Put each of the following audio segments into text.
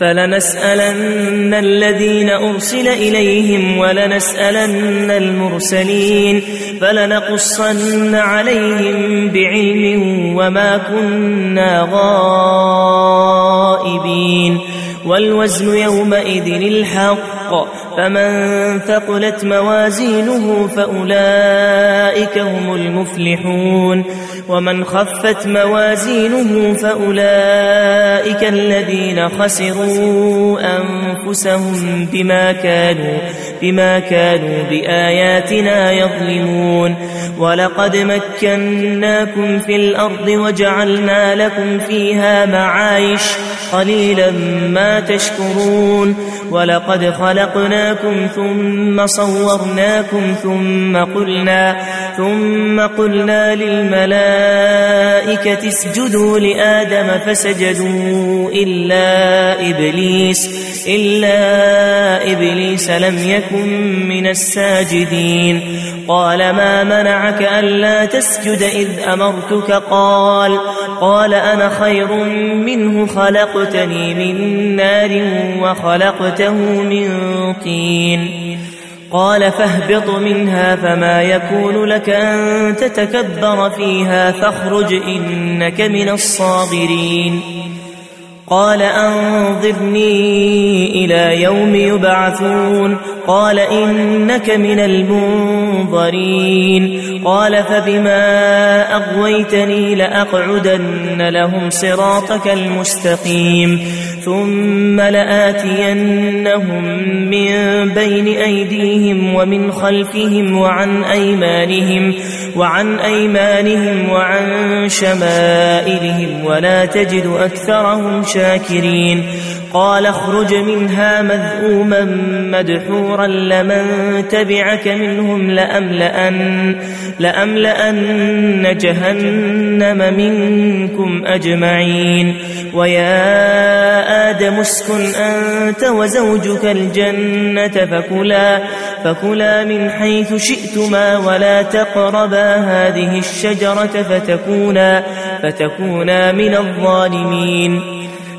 فلنسألن الذين أرسل إليهم ولنسألن المرسلين فلنقصن عليهم بعلم وما كنا غائبين والوزن يومئذ الحق فمن ثقلت موازينه فأولئك هم المفلحون. ومن خفت موازينه فأولئك الذين خسروا أنفسهم بما كانوا بما كانوا بآياتنا يظلمون. ولقد مكناكم في الأرض وجعلنا لكم فيها معايش قليلا ما تشكرون. ولقد خلقناكم ثم صورناكم ثم قلنا ثم قلنا للملائكة اسجدوا لآدم فسجدوا إلا إبليس إلا إبليس لم يكن من الساجدين. قال ما منعك ألا تسجد إذ أمرتك؟ قال قال أنا خير منه خلقتني من نار وخلقته من طين. قال فاهبط منها فما يكون لك أن تتكبر فيها فاخرج إنك من الصاغرين. قال أنظرني إلى يوم يبعثون. قال إنك من المنظرين. قال فبما أغويتني لأقعدن لهم صراطك المستقيم. ثم لآتينهم من بين أيديهم ومن خلفهم وعن أيمانهم وعن أيمانهم وعن شمائلهم ولا تجد أكثرهم شاكرين قال اخرج منها مذءوما مدحورا لمن تبعك منهم لأملأن, لأملأن جهنم منكم أجمعين ويا آدم اسكن أنت وزوجك الجنة فكلا, فكلا من حيث شئتما ولا تقربا هذه الشجرة فتكونا, فتكونا من الظالمين.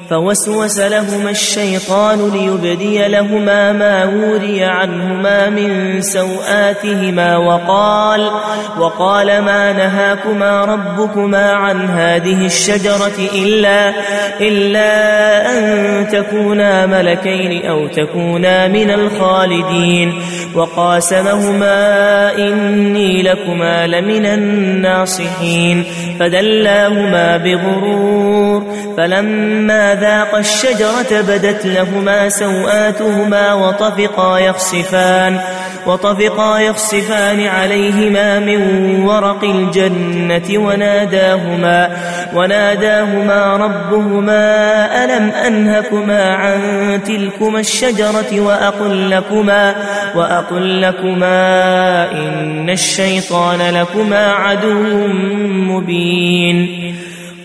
فوسوس لهما الشيطان ليبدي لهما ما وري عنهما من سوآتهما وقال وقال ما نهاكما ربكما عن هذه الشجرة إلا إلا أن تكونا ملكين أو تكونا من الخالدين. وقاسمهما إني لكما لمن الناصحين. فدلاهما بغرور. فلما ذاق الشجرة بدت لهما سوآتهما وطفقا يخصفان وطفقا يخصفان عليهما من ورق الجنة وناداهما وناداهما ربهما ألم أنهكما عن تلكما الشجرة وأقل لكما وأقل لكما إن الشيطان لكما عدو مبين.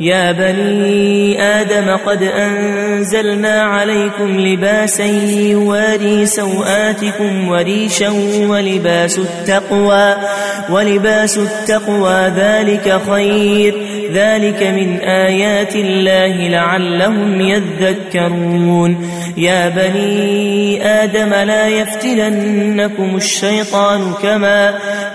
يا بني آدم قد أنزلنا عليكم لباسا يواري سوآتكم وريشا ولباس التقوى ولباس التقوى ذلك خير ذلك من آيات الله لعلهم يذكرون. يا بني آدم لا يفتننكم الشيطان كما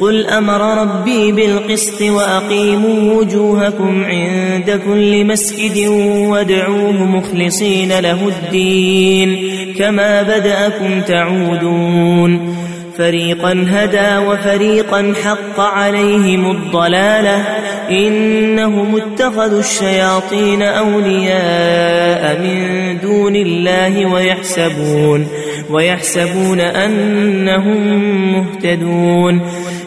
قل أمر ربي بالقسط وأقيموا وجوهكم عند كل مسجد وادعوه مخلصين له الدين كما بدأكم تعودون فريقا هدى وفريقا حق عليهم الضلالة إنهم اتخذوا الشياطين أولياء من دون الله ويحسبون ويحسبون أنهم مهتدون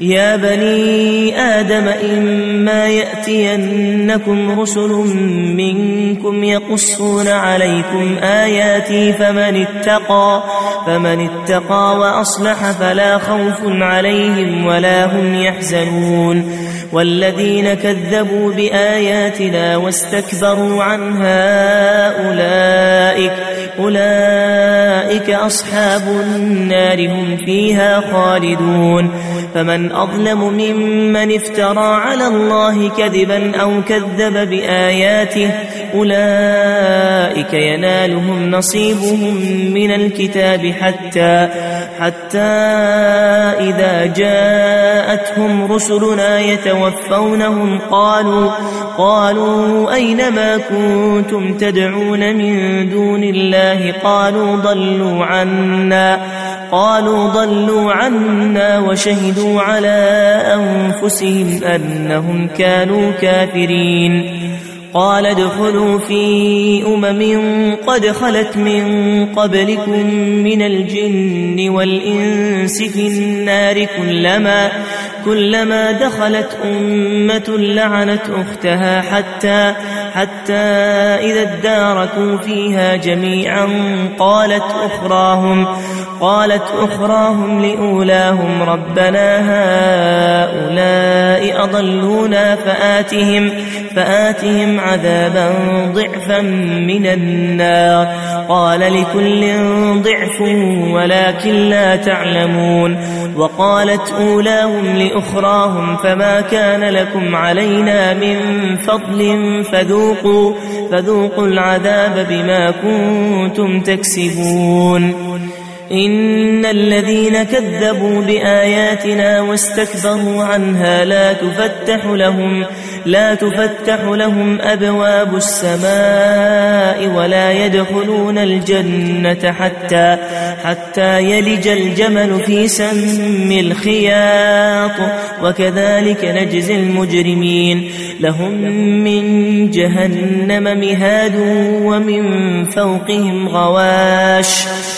يا بني آدم إما يأتينكم رسل منكم يقصون عليكم آياتي فمن اتقى فمن اتقى وأصلح فلا خوف عليهم ولا هم يحزنون. والذين كذبوا بآياتنا واستكبروا عنها أولئك أولئك أصحاب النار هم فيها خالدون. فمن أظلم ممن افترى على الله كذبا أو كذب بآياته. أولئك ينالهم نصيبهم من الكتاب حتى حتى إذا جاءتهم رسلنا يتوفونهم قالوا قالوا أين ما كنتم تدعون من دون الله؟ قالوا ضلوا عنا. قالوا ضلوا عنا وشهدوا على أنفسهم أنهم كانوا كافرين. قال ادخلوا في أمم قد خلت من قبلكم من الجن والإنس في النار كلما كلما دخلت أمة لعنت أختها حتى حتى إذا اداركوا فيها جميعا قالت أخراهم قالت أخراهم لأولاهم ربنا هؤلاء أضلونا فآتهم فآتهم عذابا ضعفا من النار. قال لكل ضعف ولكن لا تعلمون. وقالت أولاهم لأخراهم فما كان لكم علينا من فضل فذوقوا فذوقوا العذاب بما كنتم تكسبون. إن الذين كذبوا بآياتنا واستكبروا عنها لا تفتح لهم لا تفتح لهم أبواب السماء ولا يدخلون الجنة حتى حتى يلج الجمل في سم الخياط. وكذلك نجزي المجرمين. لهم من جهنم مهاد ومن فوقهم غواش.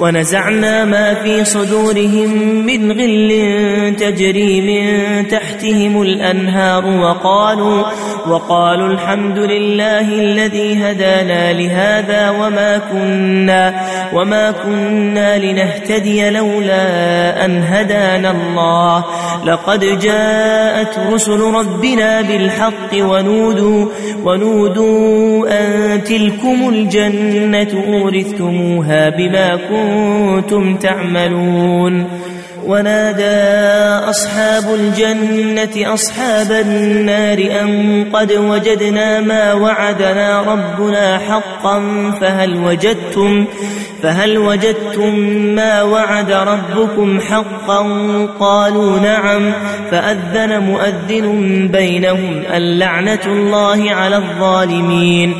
ونزعنا ما في صدورهم من غل تجري من تحتهم الأنهار وقالوا وقالوا الحمد لله الذي هدانا لهذا وما كنا وما كنا لنهتدي لولا أن هدانا الله. لقد جاءت رسل ربنا بالحق ونودوا ونودوا أن تلكم الجنة أورثتموها بما كنتم تعملون ونادى أصحاب الجنة أصحاب النار أن قد وجدنا ما وعدنا ربنا حقا فهل وجدتم فهل وجدتم ما وعد ربكم حقا قالوا نعم فأذن مؤذن بينهم اللعنة الله على الظالمين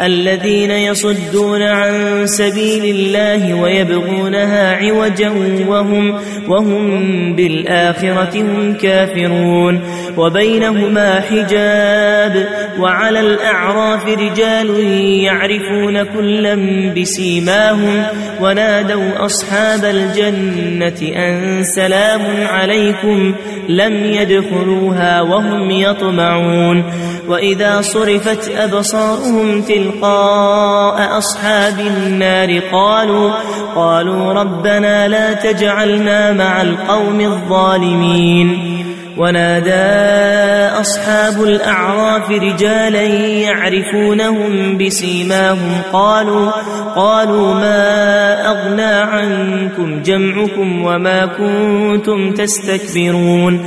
الذين يصدون عن سبيل الله ويبغونها عوجا وهم وهم بالآخرة هم كافرون. وبينهما حجاب وعلى الأعراف رجال يعرفون كلا بسيماهم ونادوا أصحاب الجنة أن سلام عليكم لم يدخلوها وهم يطمعون. وإذا صرفت أبصارهم تلقاء أصحاب النار قالوا قالوا ربنا لا تجعلنا مع القوم الظالمين ونادى أصحاب الأعراف رجالا يعرفونهم بسيماهم قالوا قالوا ما أغنى عنكم جمعكم وما كنتم تستكبرون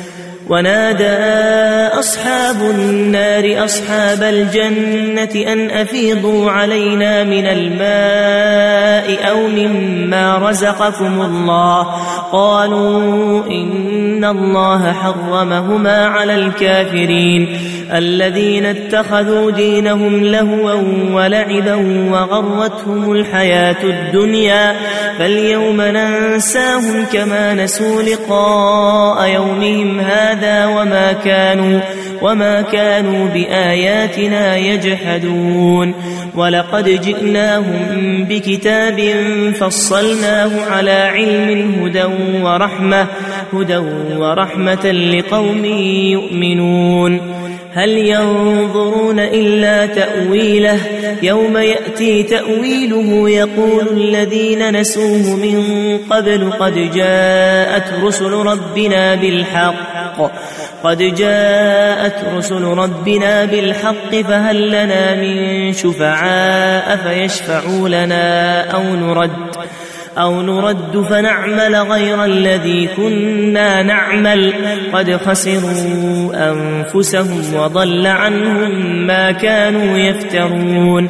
ونادى أصحاب النار أصحاب الجنة أن أفيضوا علينا من الماء أو مما رزقكم الله. قالوا إن الله حرمهما على الكافرين. الذين اتخذوا دينهم لهوا ولعبا وغرتهم الحياة الدنيا. فاليوم ننساهم كما نسوا لقاء يومهم هذا. وما كانوا وما كانوا بآياتنا يجحدون. ولقد جئناهم بكتاب فصلناه على علم هدى ورحمة هدى ورحمة لقوم يؤمنون. هل ينظرون إلا تأويله؟ يوم يأتي تأويله يقول الذين نسوه من قبل قد جاءت رسل ربنا بالحق. قد جاءت رسل ربنا بالحق فهل لنا من شفعاء فيشفعوا لنا أو نرد؟ أو نرد فنعمل غير الذي كنا نعمل. قد خسروا أنفسهم وضل عنهم ما كانوا يفترون.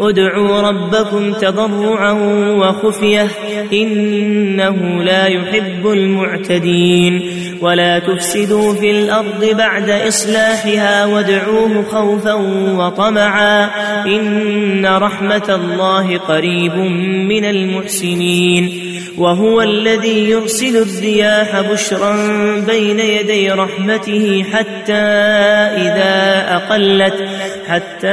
ادعوا ربكم تضرعا وخفية إنه لا يحب المعتدين ولا تفسدوا في الأرض بعد إصلاحها وادعوه خوفا وطمعا إن رحمة الله قريب من المحسنين وهو الذي يرسل الرياح بشرا بين يدي رحمته حتى إذا أقلت حتى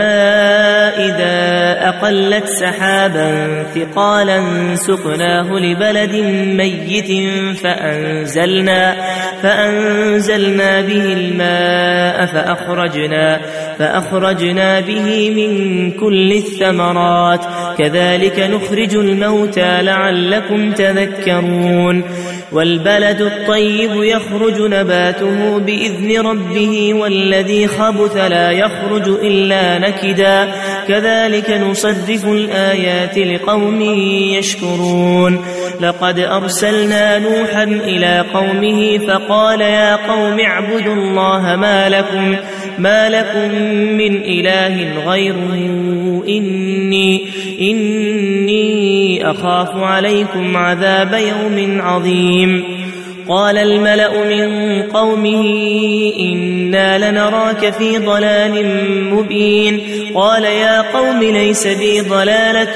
إذا أقلت سحابا ثقالا سقناه لبلد ميت فأنزلنا فأنزلنا به الماء فأخرجنا فأخرجنا به من كل الثمرات. كذلك نخرج الموتى لعلكم تذكرون. والبلد الطيب يخرج نباته بإذن ربه والذي خبث لا يخرج إلا نكدا. كذلك نصرف الآيات لقوم يشكرون. لقد أرسلنا نوحا إلى قومه فقال يا قوم اعبدوا الله ما لكم ما لكم من إله غيره إني إني أخاف عليكم عذاب يوم عظيم. قال الملأ من قومه إنا لنراك في ضلال مبين. قال يا قوم ليس بي ضلالة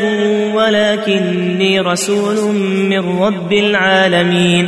ولكني رسول من رب العالمين.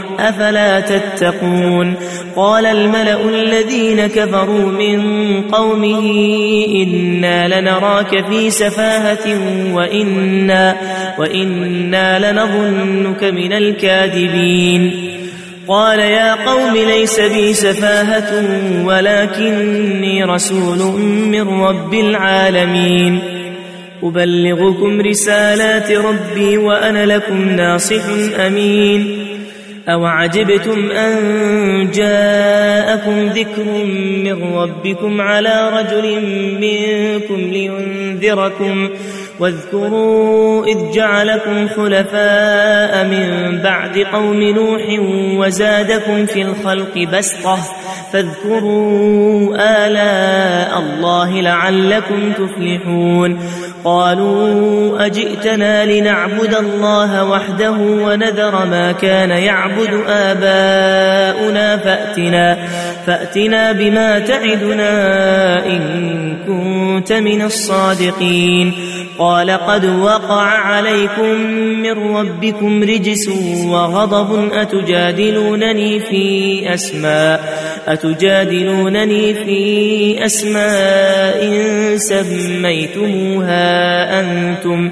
أفلا تتقون قال الملأ الذين كفروا من قومه إنا لنراك في سفاهة وإنا, وإنا لنظنك من الكاذبين قال يا قوم ليس بي سفاهة ولكني رسول من رب العالمين أبلغكم رسالات ربي وأنا لكم ناصح أمين أو عجبتم أن جاءكم ذكر من ربكم على رجل منكم لينذركم واذكروا إذ جعلكم خلفاء من بعد قوم نوح وزادكم في الخلق بسطة فاذكروا آلاء الله لعلكم تفلحون قالوا أجئتنا لنعبد الله وحده ونذر ما كان يعبد آباؤنا فأتنا, فأتنا بما تعدنا إن كنت من الصادقين قال قد وقع عليكم من ربكم رجس وغضب أتجادلونني في أسماء أتجادلونني في أسماء سميتموها أنتم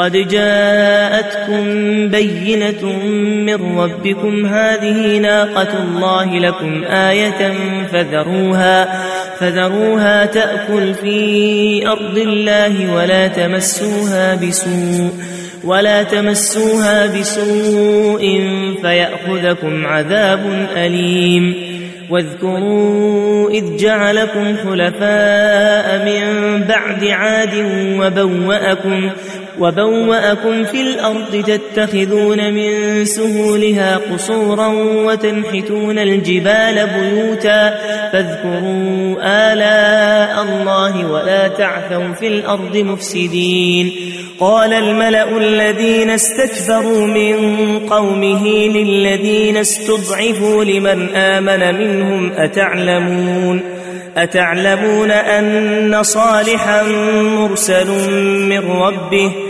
قد جاءتكم بينة من ربكم. هذه ناقة الله لكم آية فذروها فذروها تأكل في أرض الله ولا تمسوها بسوء ولا تمسوها بسوء فيأخذكم عذاب أليم. واذكروا إذ جعلكم خلفاء من بعد عاد وبوأكم وبوأكم في الأرض تتخذون من سهولها قصورا وتنحتون الجبال بيوتا فاذكروا آلاء الله ولا تعثوا في الأرض مفسدين. قال الملأ الذين استكبروا من قومه للذين استضعفوا لمن آمن منهم أتعلمون؟ أتعلمون أن صالحا مرسل من ربه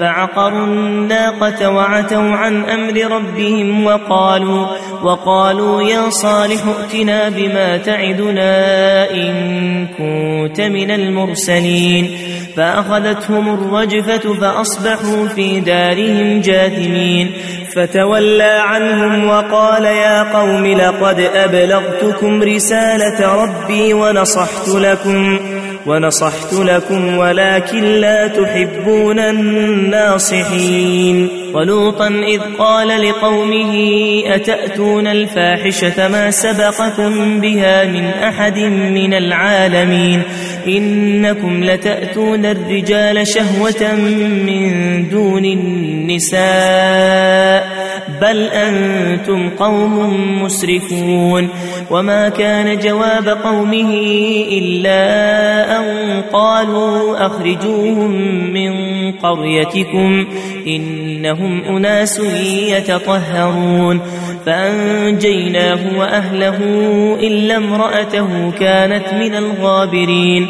فعقروا الناقة وعتوا عن أمر ربهم وقالوا وقالوا يا صالح ائتنا بما تعدنا إن كنت من المرسلين. فأخذتهم الرجفة فأصبحوا في دارهم جاثمين. فتولى عنهم وقال يا قوم لقد أبلغتكم رسالة ربي ونصحت لكم. ونصحت لكم ولكن لا تحبون الناصحين. ولوطا إذ قال لقومه أتأتون الفاحشة ما سبقكم بها من أحد من العالمين؟ إنكم لتأتون الرجال شهوة من دون النساء بل أنتم قوم مسرفون. وما كان جواب قومه إلا أن قالوا أخرجوهم من قريتكم إنهم أناس يتطهرون. فأنجيناه وأهله إلا امرأته كانت من الغابرين.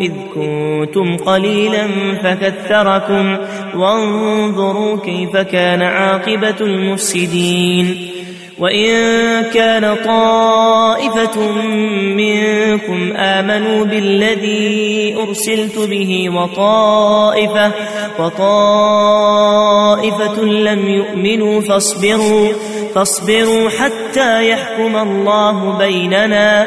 إذ كنتم قليلا فكثركم وانظروا كيف كان عاقبة المفسدين وإن كان طائفة منكم آمنوا بالذي أرسلت به وطائفة وطائفة لم يؤمنوا فاصبروا فاصبروا حتى يحكم الله بيننا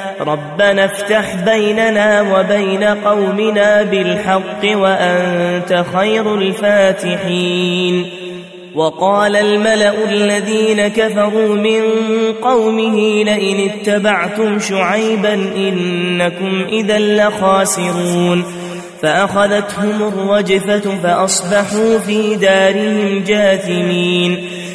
ربنا افتح بيننا وبين قومنا بالحق وأنت خير الفاتحين. وقال الملأ الذين كفروا من قومه لئن اتبعتم شعيبا إنكم إذا لخاسرون. فأخذتهم الرجفة فأصبحوا في دارهم جاثمين.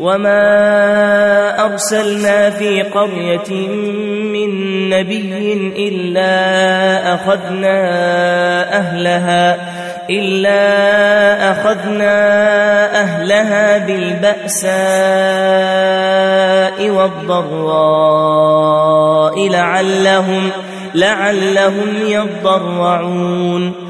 وما أرسلنا في قرية من نبي إلا أخذنا أهلها إلا أخذنا أهلها بالبأساء والضراء لعلهم لعلهم يضرعون.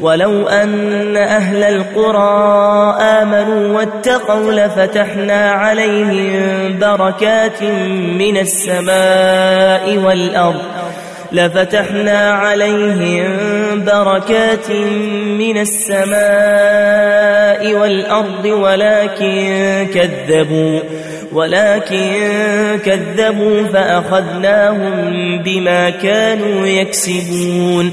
ولو أن أهل القرى آمنوا واتقوا لفتحنا عليهم بركات من السماء والأرض لفتحنا عليهم بركات من السماء والأرض ولكن كذبوا ولكن كذبوا فأخذناهم بما كانوا يكسبون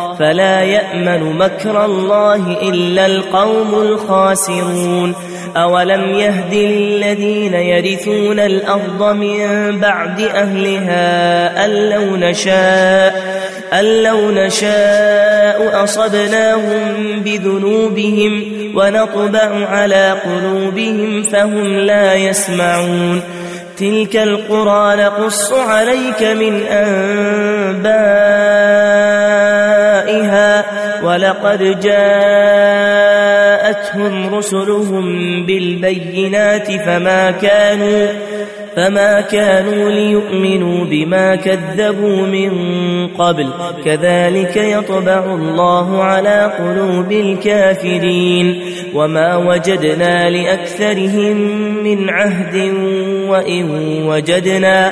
فلا يأمن مكر الله إلا القوم الخاسرون. أولم يهد للذين يرثون الأرض من بعد أهلها أن لو نشاء أن لو نشاء أصبناهم بذنوبهم ونطبع على قلوبهم فهم لا يسمعون. تلك القرى نقص عليك من أنبائها ولقد جاءتهم رسلهم بالبينات فما كانوا فما كانوا ليؤمنوا بما كذبوا من قبل. كذلك يطبع الله على قلوب الكافرين. وما وجدنا لأكثرهم من عهد وإن وجدنا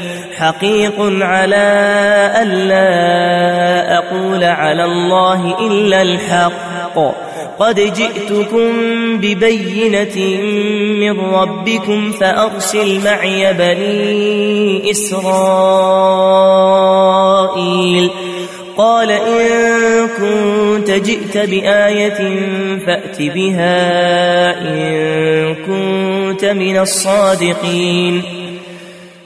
حقيق على ألا أقول على الله إلا الحق. قد جئتكم ببينة من ربكم فأرسل معي بني إسرائيل. قال إن كنت جئت بآية فأت بها إن كنت من الصادقين.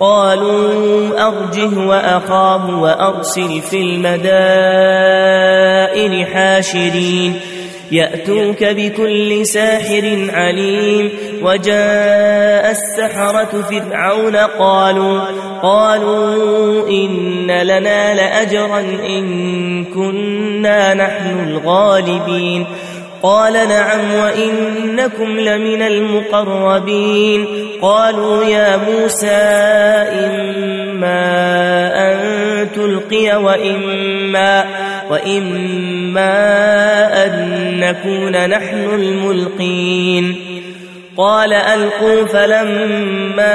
قالوا أرجه وأخاه وأرسل في المدائن حاشرين. يأتوك بكل ساحر عليم. وجاء السحرة فرعون قالوا قالوا إن لنا لأجرا إن كنا نحن الغالبين. قال نعم وإنكم لمن المقربين. قالوا يا موسى إما أن تلقي وإما وإما أن نكون نحن الملقين. قال ألقوا فلما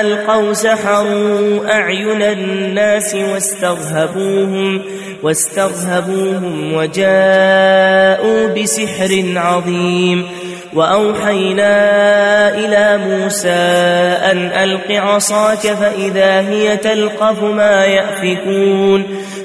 ألقوا سحروا أعين الناس واسترهبوهم واسترهبوهم وجاءوا بسحر عظيم وأوحينا إلى موسى أن ألق عصاك فإذا هي تلقف ما يأفكون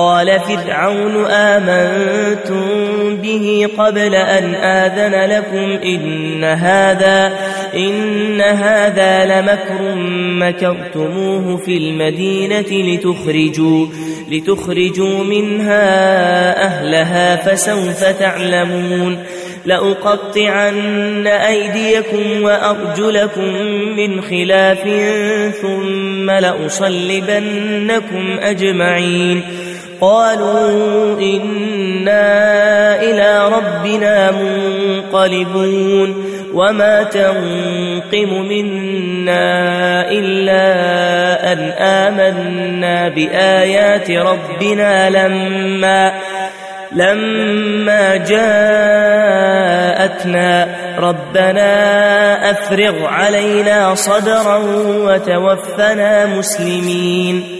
قال فرعون آمنتم به قبل أن آذن لكم إن هذا إن هذا لمكر مكرتموه في المدينة لتخرجوا لتخرجوا منها أهلها فسوف تعلمون لأقطعن أيديكم وأرجلكم من خلاف ثم لأصلبنكم أجمعين قالوا إنا إلى ربنا منقلبون وما تنقم منا إلا أن آمنا بآيات ربنا لما لما جاءتنا ربنا أفرغ علينا صدرا وتوفنا مسلمين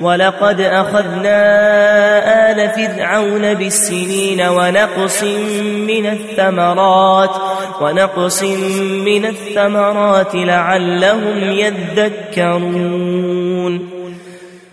ولقد أخذنا آل فرعون بالسنين ونقص من الثمرات ونقص من الثمرات لعلهم يذكرون.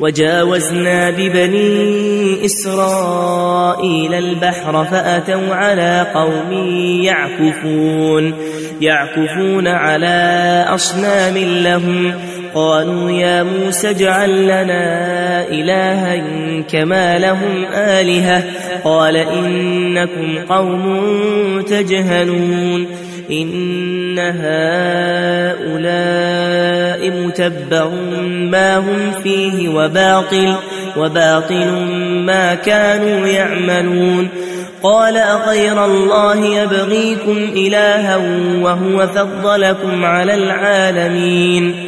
وجاوزنا ببني إسرائيل البحر فأتوا على قوم يعكفون يعكفون على أصنام لهم. قالوا يا موسى اجعل لنا إلها كما لهم آلهة. قال إنكم قوم تجهلون. إن هؤلاء متبر ما هم فيه وباطل وباطل ما كانوا يعملون. قال أغير الله يبغيكم إلها وهو فضلكم على العالمين.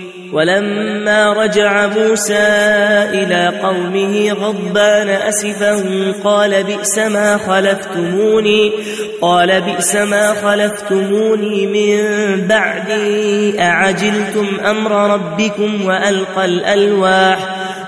ولما رجع موسى إلى قومه غضبان أسفا قال بئس ما خلفتموني قال بئس ما خلفتموني من بعدي أعجلتم أمر ربكم وألقى الألواح؟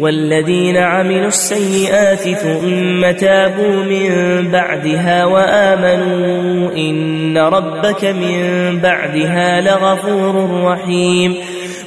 والذين عملوا السيئات ثم تابوا من بعدها وآمنوا إن ربك من بعدها لغفور رحيم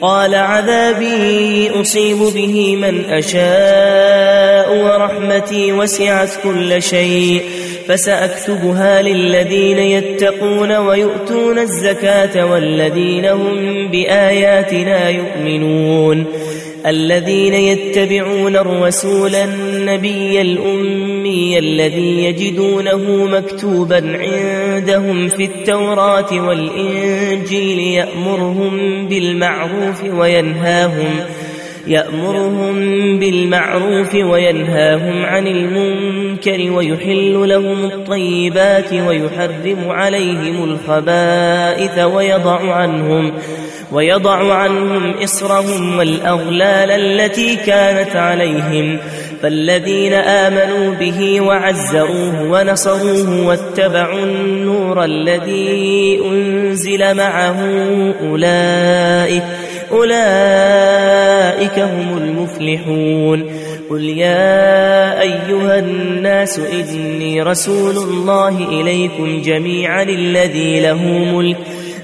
قال عذابي أصيب به من أشاء ورحمتي وسعت كل شيء فسأكتبها للذين يتقون ويؤتون الزكاة والذين هم بآياتنا يؤمنون الذين يتبعون الرسول النبي الأمي الذي يجدونه مكتوبا عندهم في التوراة والإنجيل يأمرهم بالمعروف وينهاهم يأمرهم بالمعروف وينهاهم عن المنكر ويحل لهم الطيبات ويحرم عليهم الخبائث ويضع عنهم ويضع عنهم إصرهم والأغلال التي كانت عليهم فالذين آمنوا به وعزروه ونصروه واتبعوا النور الذي أنزل معه أولئك أولئك هم المفلحون قل يا أيها الناس إني رسول الله إليكم جميعا الذي له ملك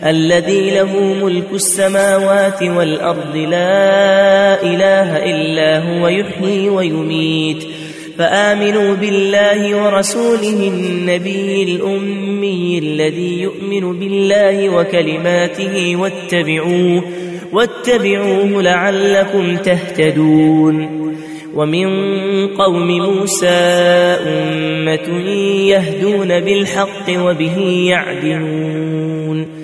الذي له ملك السماوات والأرض لا إله إلا هو يحيي ويميت. فآمنوا بالله ورسوله النبي الأمي الذي يؤمن بالله وكلماته واتبعوه واتبعوه لعلكم تهتدون. ومن قوم موسى أمة يهدون بالحق وبه يعدلون.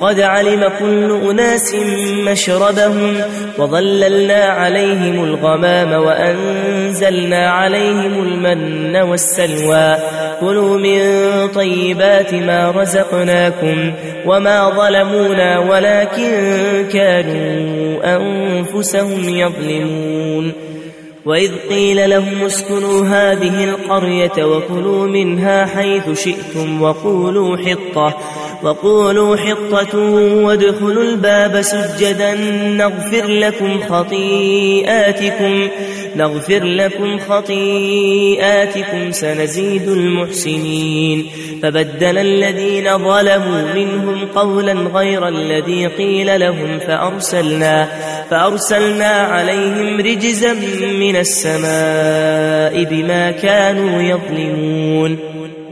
قد علم كل أناس مشربهم وظللنا عليهم الغمام وأنزلنا عليهم المن والسلوى. كلوا من طيبات ما رزقناكم وما ظلمونا ولكن كانوا أنفسهم يظلمون. وإذ قيل لهم اسكنوا هذه القرية وكلوا منها حيث شئتم وقولوا حطة. وقولوا حطة وادخلوا الباب سجدا نغفر لكم خطيئاتكم نغفر لكم خطيئاتكم سنزيد المحسنين. فبدل الذين ظلموا منهم قولا غير الذي قيل لهم فأرسلنا فأرسلنا عليهم رجزا من السماء بما كانوا يظلمون.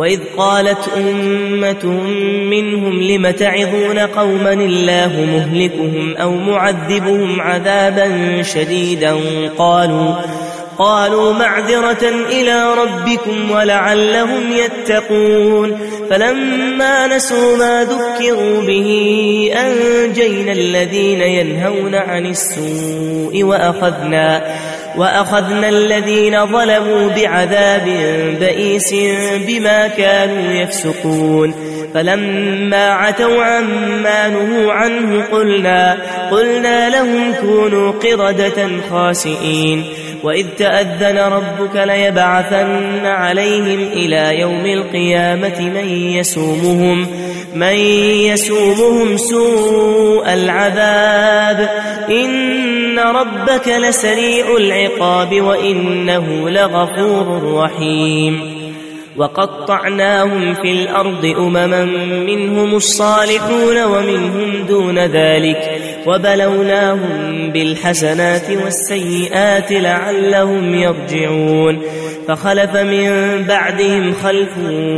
وإذ قالت أمة منهم لم تعظون قوما الله مهلكهم أو معذبهم عذابا شديدا؟ قالوا قالوا معذرة إلى ربكم ولعلهم يتقون. فلما نسوا ما ذكروا به أنجينا الذين ينهون عن السوء وأخذنا وأخذنا الذين ظلموا بعذاب بئيس بما كانوا يفسقون. فلما عتوا عما نهوا عنه قلنا قلنا لهم كونوا قردة خاسئين. وإذ تأذن ربك ليبعثن عليهم إلى يوم القيامة من يسومهم. من يسومهم سوء العذاب إن ربك لسريع العقاب وإنه لغفور رحيم وقطعناهم في الأرض أمما منهم الصالحون ومنهم دون ذلك وبلوناهم بالحسنات والسيئات لعلهم يرجعون. فخلف من بعدهم خلف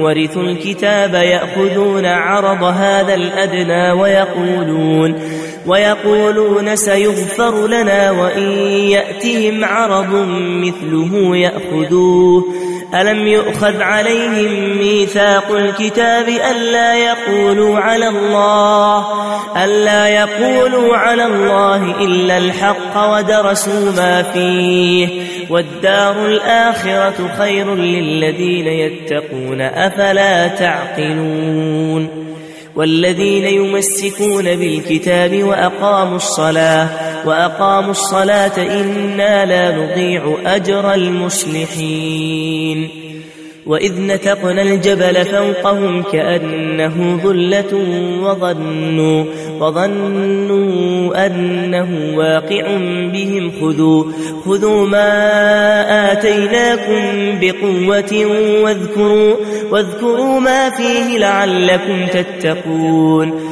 ورثوا الكتاب يأخذون عرض هذا الأدنى ويقولون ويقولون سيغفر لنا وإن يأتهم عرض مثله يأخذوه. ألم يؤخذ عليهم ميثاق الكتاب ألا يقولوا على الله ألا يقولوا على الله إلا الحق ودرسوا ما فيه والدار الآخرة خير للذين يتقون أفلا تعقلون والذين يمسكون بالكتاب وأقاموا الصلاة وأقاموا الصلاة إنا لا نضيع أجر المصلحين. وإذ نتقنا الجبل فوقهم كأنه ظلة وظنوا وظنوا أنه واقع بهم. خذوا خذوا ما آتيناكم بقوة واذكروا واذكروا ما فيه لعلكم تتقون.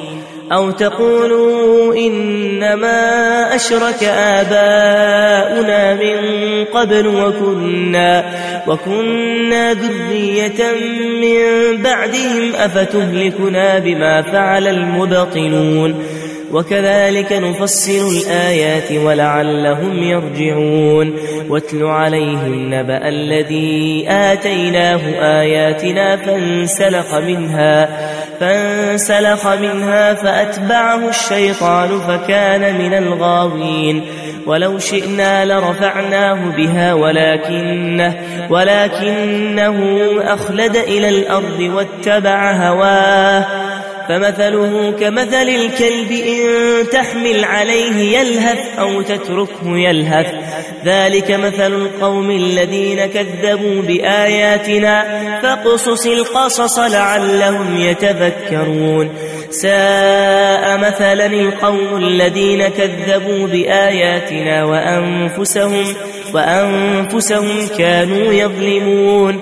أو تقولوا إنما أشرك آباؤنا من قبل وكنا وكنا ذرية من بعدهم أفتهلكنا بما فعل المبطلون. وكذلك نفصل الآيات ولعلهم يرجعون. واتل عليهم نبأ الذي آتيناه آياتنا فانسلخ منها. فانسلخ منها فأتبعه الشيطان فكان من الغاوين. ولو شئنا لرفعناه بها ولكنه ولكنه أخلد إلى الأرض واتبع هواه. فمثله كمثل الكلب إن تحمل عليه يلهث أو تتركه يلهث. ذلك مثل القوم الذين كذبوا بآياتنا فاقصص القصص لعلهم يتذكرون ساء مثلا القوم الذين كذبوا بآياتنا وأنفسهم وأنفسهم كانوا يظلمون.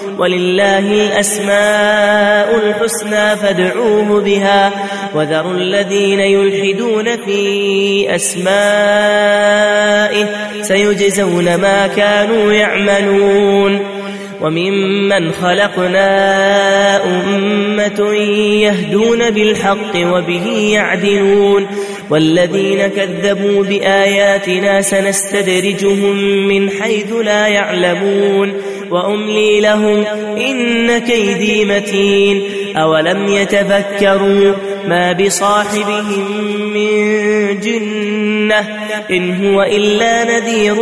ولله الأسماء الحسنى فادعوه بها وذروا الذين يلحدون في أسمائه سيجزون ما كانوا يعملون وممن خلقنا أمة يهدون بالحق وبه يعدلون والذين كذبوا بآياتنا سنستدرجهم من حيث لا يعلمون وأملي لهم إن كيدي متين. أولم يتفكروا ما بصاحبهم من جنة إن هو إلا نذير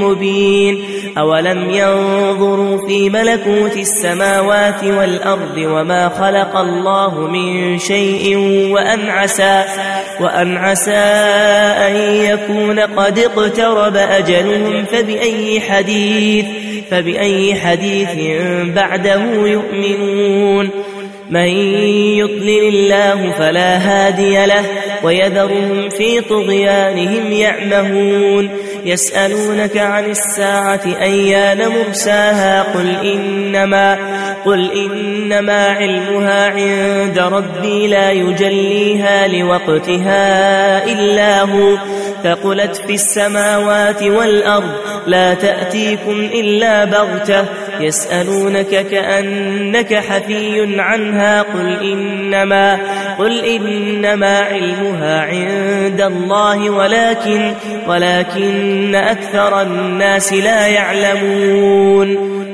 مبين. أولم ينظروا في ملكوت السماوات والأرض وما خلق الله من شيء وأن عسى, وأن عسى أن يكون قد اقترب أجلهم فبأي حديث. فبأي حديث بعده يؤمنون؟ من يضلل الله فلا هادي له ويذرهم في طغيانهم يعمهون. يسألونك عن الساعة أيان مرساها؟ قل إنما قل إنما علمها عند ربي لا يجليها لوقتها إلا هو. ثقلت في السماوات والأرض لا تأتيكم إلا بغتة يسألونك كأنك حفي عنها قل إنما قل إنما علمها عند الله ولكن ولكن أكثر الناس لا يعلمون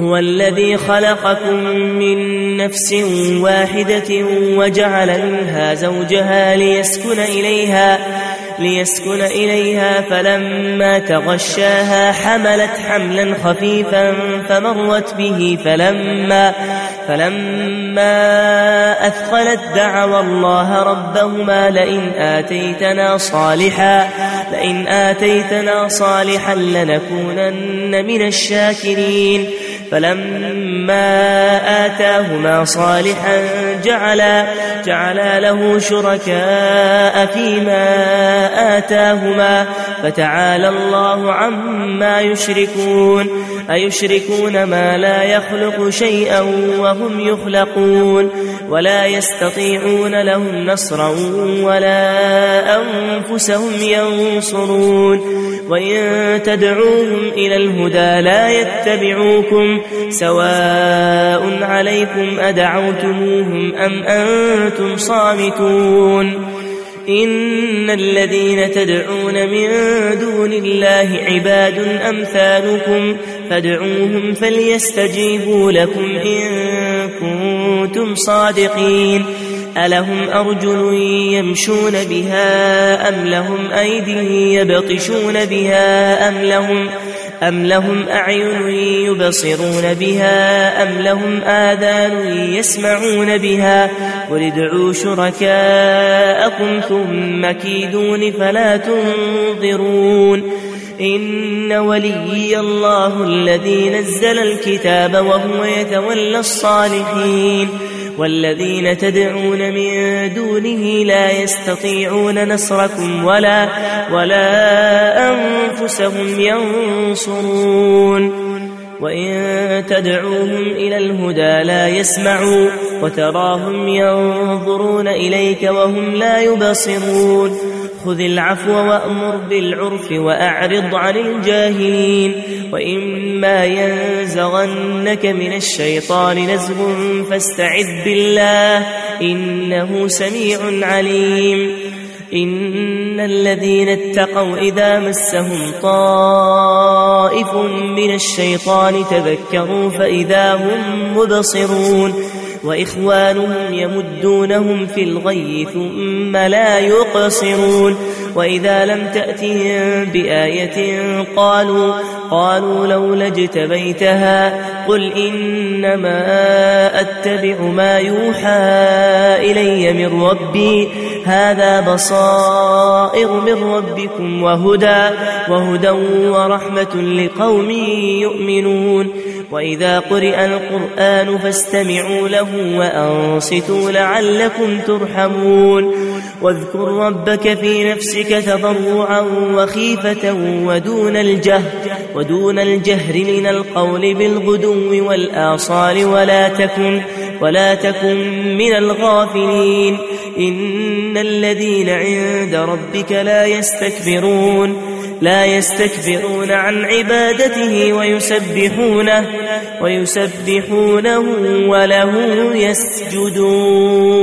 هو الذي خلقكم من نفس واحدة وجعل منها زوجها ليسكن إليها ليسكن إليها فلما تغشاها حملت حملا خفيفا فمرت به فلما فلما أثقلت دعوا الله ربهما لئن آتيتنا صالحا لئن آتيتنا صالحا لنكونن من الشاكرين. فلما آتاهما صالحا جعلا جعلا له شركاء فيما آتاهما فتعالى الله عما يشركون أيشركون ما لا يخلق شيئا وهم يخلقون ولا يستطيعون لهم نصرا ولا أنفسهم ينصرون وإن تدعوهم إلى الهدى لا يتبعوكم سواء عليكم أدعوتموهم أم أنتم صامتون إن الذين تدعون من دون الله عباد أمثالكم فادعوهم فليستجيبوا لكم إن كنتم صادقين. ألهم أرجل يمشون بها أم لهم أيدي يبطشون بها أم لهم أم لهم أعين يبصرون بها أم لهم آذان يسمعون بها. قل ادعوا شركاءكم ثم كيدون فلا تنظرون. إن وليي الله الذي نزل الكتاب وهو يتولى الصالحين والذين تدعون من دونه لا يستطيعون نصركم ولا ولا أنفسهم ينصرون وإن تدعوهم إلى الهدى لا يسمعوا وتراهم ينظرون إليك وهم لا يبصرون خذ العفو وأمر بالعرف وأعرض عن الجاهلين وإما ينزغنك من الشيطان نزغ فاستعذ بالله إنه سميع عليم إن الذين اتقوا إذا مسهم طائف من الشيطان تذكروا فإذا هم مبصرون وإخوانهم يمدونهم في الغي ثم لا يقصرون. وإذا لم تأتهم بآية قالوا قالوا لولا اجتبيتها قل إنما أتبع ما يوحى إلي من ربي. هذا بصائر من ربكم وهدى وهدى ورحمة لقوم يؤمنون. وإذا قرئ القرآن فاستمعوا له وأنصتوا لعلكم ترحمون. واذكر ربك في نفسك تضرعا وخيفة ودون الجهر ودون الجهر من القول بالغدو والآصال ولا تكن ولا تكن من الغافلين. إن الذين عند ربك لا يستكبرون. لا يستكبرون عن عبادته ويسبحونه ويسبحونه وله يسجدون.